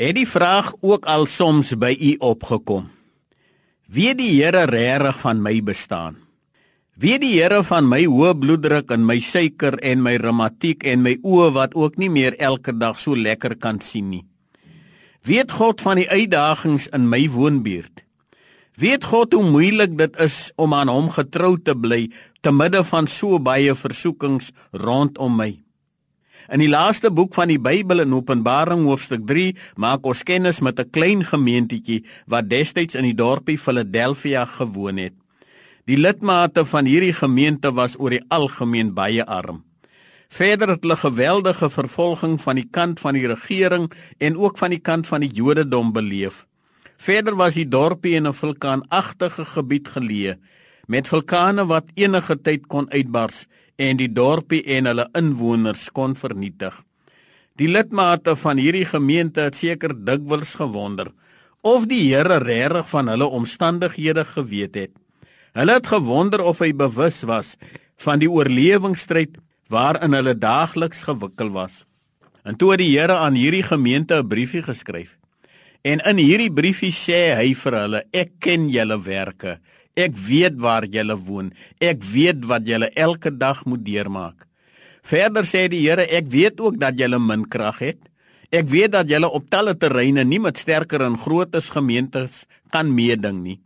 Het die vraag ook al soms by u opgekom? Wie die Here regtig van my bestaan? Wie die Here van my hoë bloeddruk en my suiker en my reumatiek en my oë wat ook nie meer elke dag so lekker kan sien nie? Weet God van die uitdagings in my woonbuurt? Weet God hoe moeilik dit is om aan hom getrou te bly te midde van so baie versoekings rondom my? In die laaste boek van die Bybel in Openbaring hoofstuk 3 maak ons kennis met 'n klein gemeentetjie wat destyds in die dorpie Philadelphia gewoon het. Die lidmate van hierdie gemeente was oor die algemeen baie arm. Verder het hulle geweldige vervolging van die kant van die regering en ook van die kant van die Jodendom beleef. Verder was die dorpie in 'n vulkaanagtige gebied geleë met vulkane wat enige tyd kon uitbars en die dorpie en hulle inwoners kon vernietig. Die lidmate van hierdie gemeente het seker dikwels gewonder of die Here regtig van hulle omstandighede geweet het. Hulle het gewonder of hy bewus was van die oorlewingsstryd waarin hulle daagliks gewikkel was. En toe het die Here aan hierdie gemeente 'n briefie geskryf. En in hierdie briefie sê hy vir hulle: "Ek ken julle werke. Ek weet waar julle woon. Ek weet wat julle elke dag moet deurmaak. Verder sê die Here, ek weet ook dat julle min krag het. Ek weet dat julle op talle terreine nie met sterker en grootes gemeentes kan meeding nie.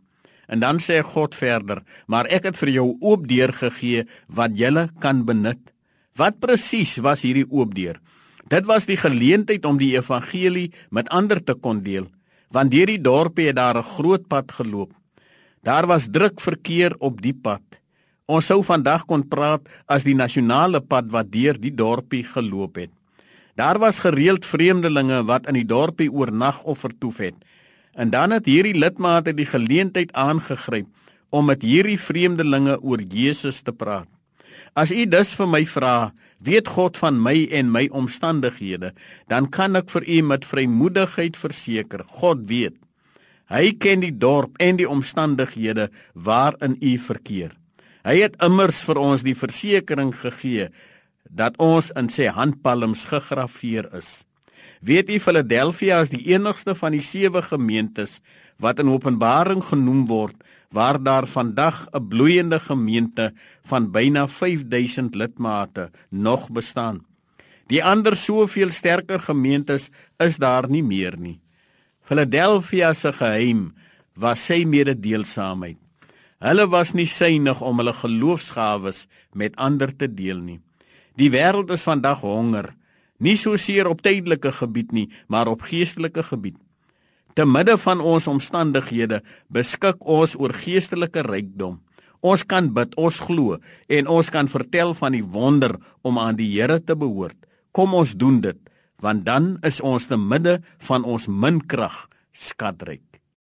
En dan sê God verder, maar ek het vir jou oop deur gegee wat julle kan benut. Wat presies was hierdie oop deur? Dit was die geleentheid om die evangelie met ander te kon deel, want deur die dorpie het daar 'n groot pad geloop. Daar was druk verkeer op die pad. Ons sou vandag kon praat as die nasionale pad wat deur die dorpie geloop het. Daar was gereeld vreemdelinge wat in die dorpie oornag of vertoef het. En dan het hierdie lidmate die geleentheid aangegryp om met hierdie vreemdelinge oor Jesus te praat. As u dus vir my vra, weet God van my en my omstandighede, dan kan ek vir u met vrymoedigheid verseker, God weet. Hy ken die dorp en die omstandighede waarin u verkeer. Hy het immers vir ons die versekering gegee dat ons in sy handpalms gegraveer is. Weet u Philadelphia is die enigste van die sewe gemeentes wat in Openbaring genoem word waar daar vandag 'n bloeiende gemeente van byna 5000 lidmate nog bestaan. Die ander soveel sterker gemeentes is daar nie meer nie. Philadelphia se geheim was sy mededeelsaamheid. Hulle was nie synig om hulle geloofsgawes met ander te deel nie. Die wêreld is vandag honger, nie so seer op tydelike gebied nie, maar op geestelike gebied. Te midde van ons omstandighede beskik ons oor geestelike rykdom. Ons kan bid, ons glo en ons kan vertel van die wonder om aan die Here te behoort. Kom ons doen dit want dan is ons te midde van ons min krag skatryk.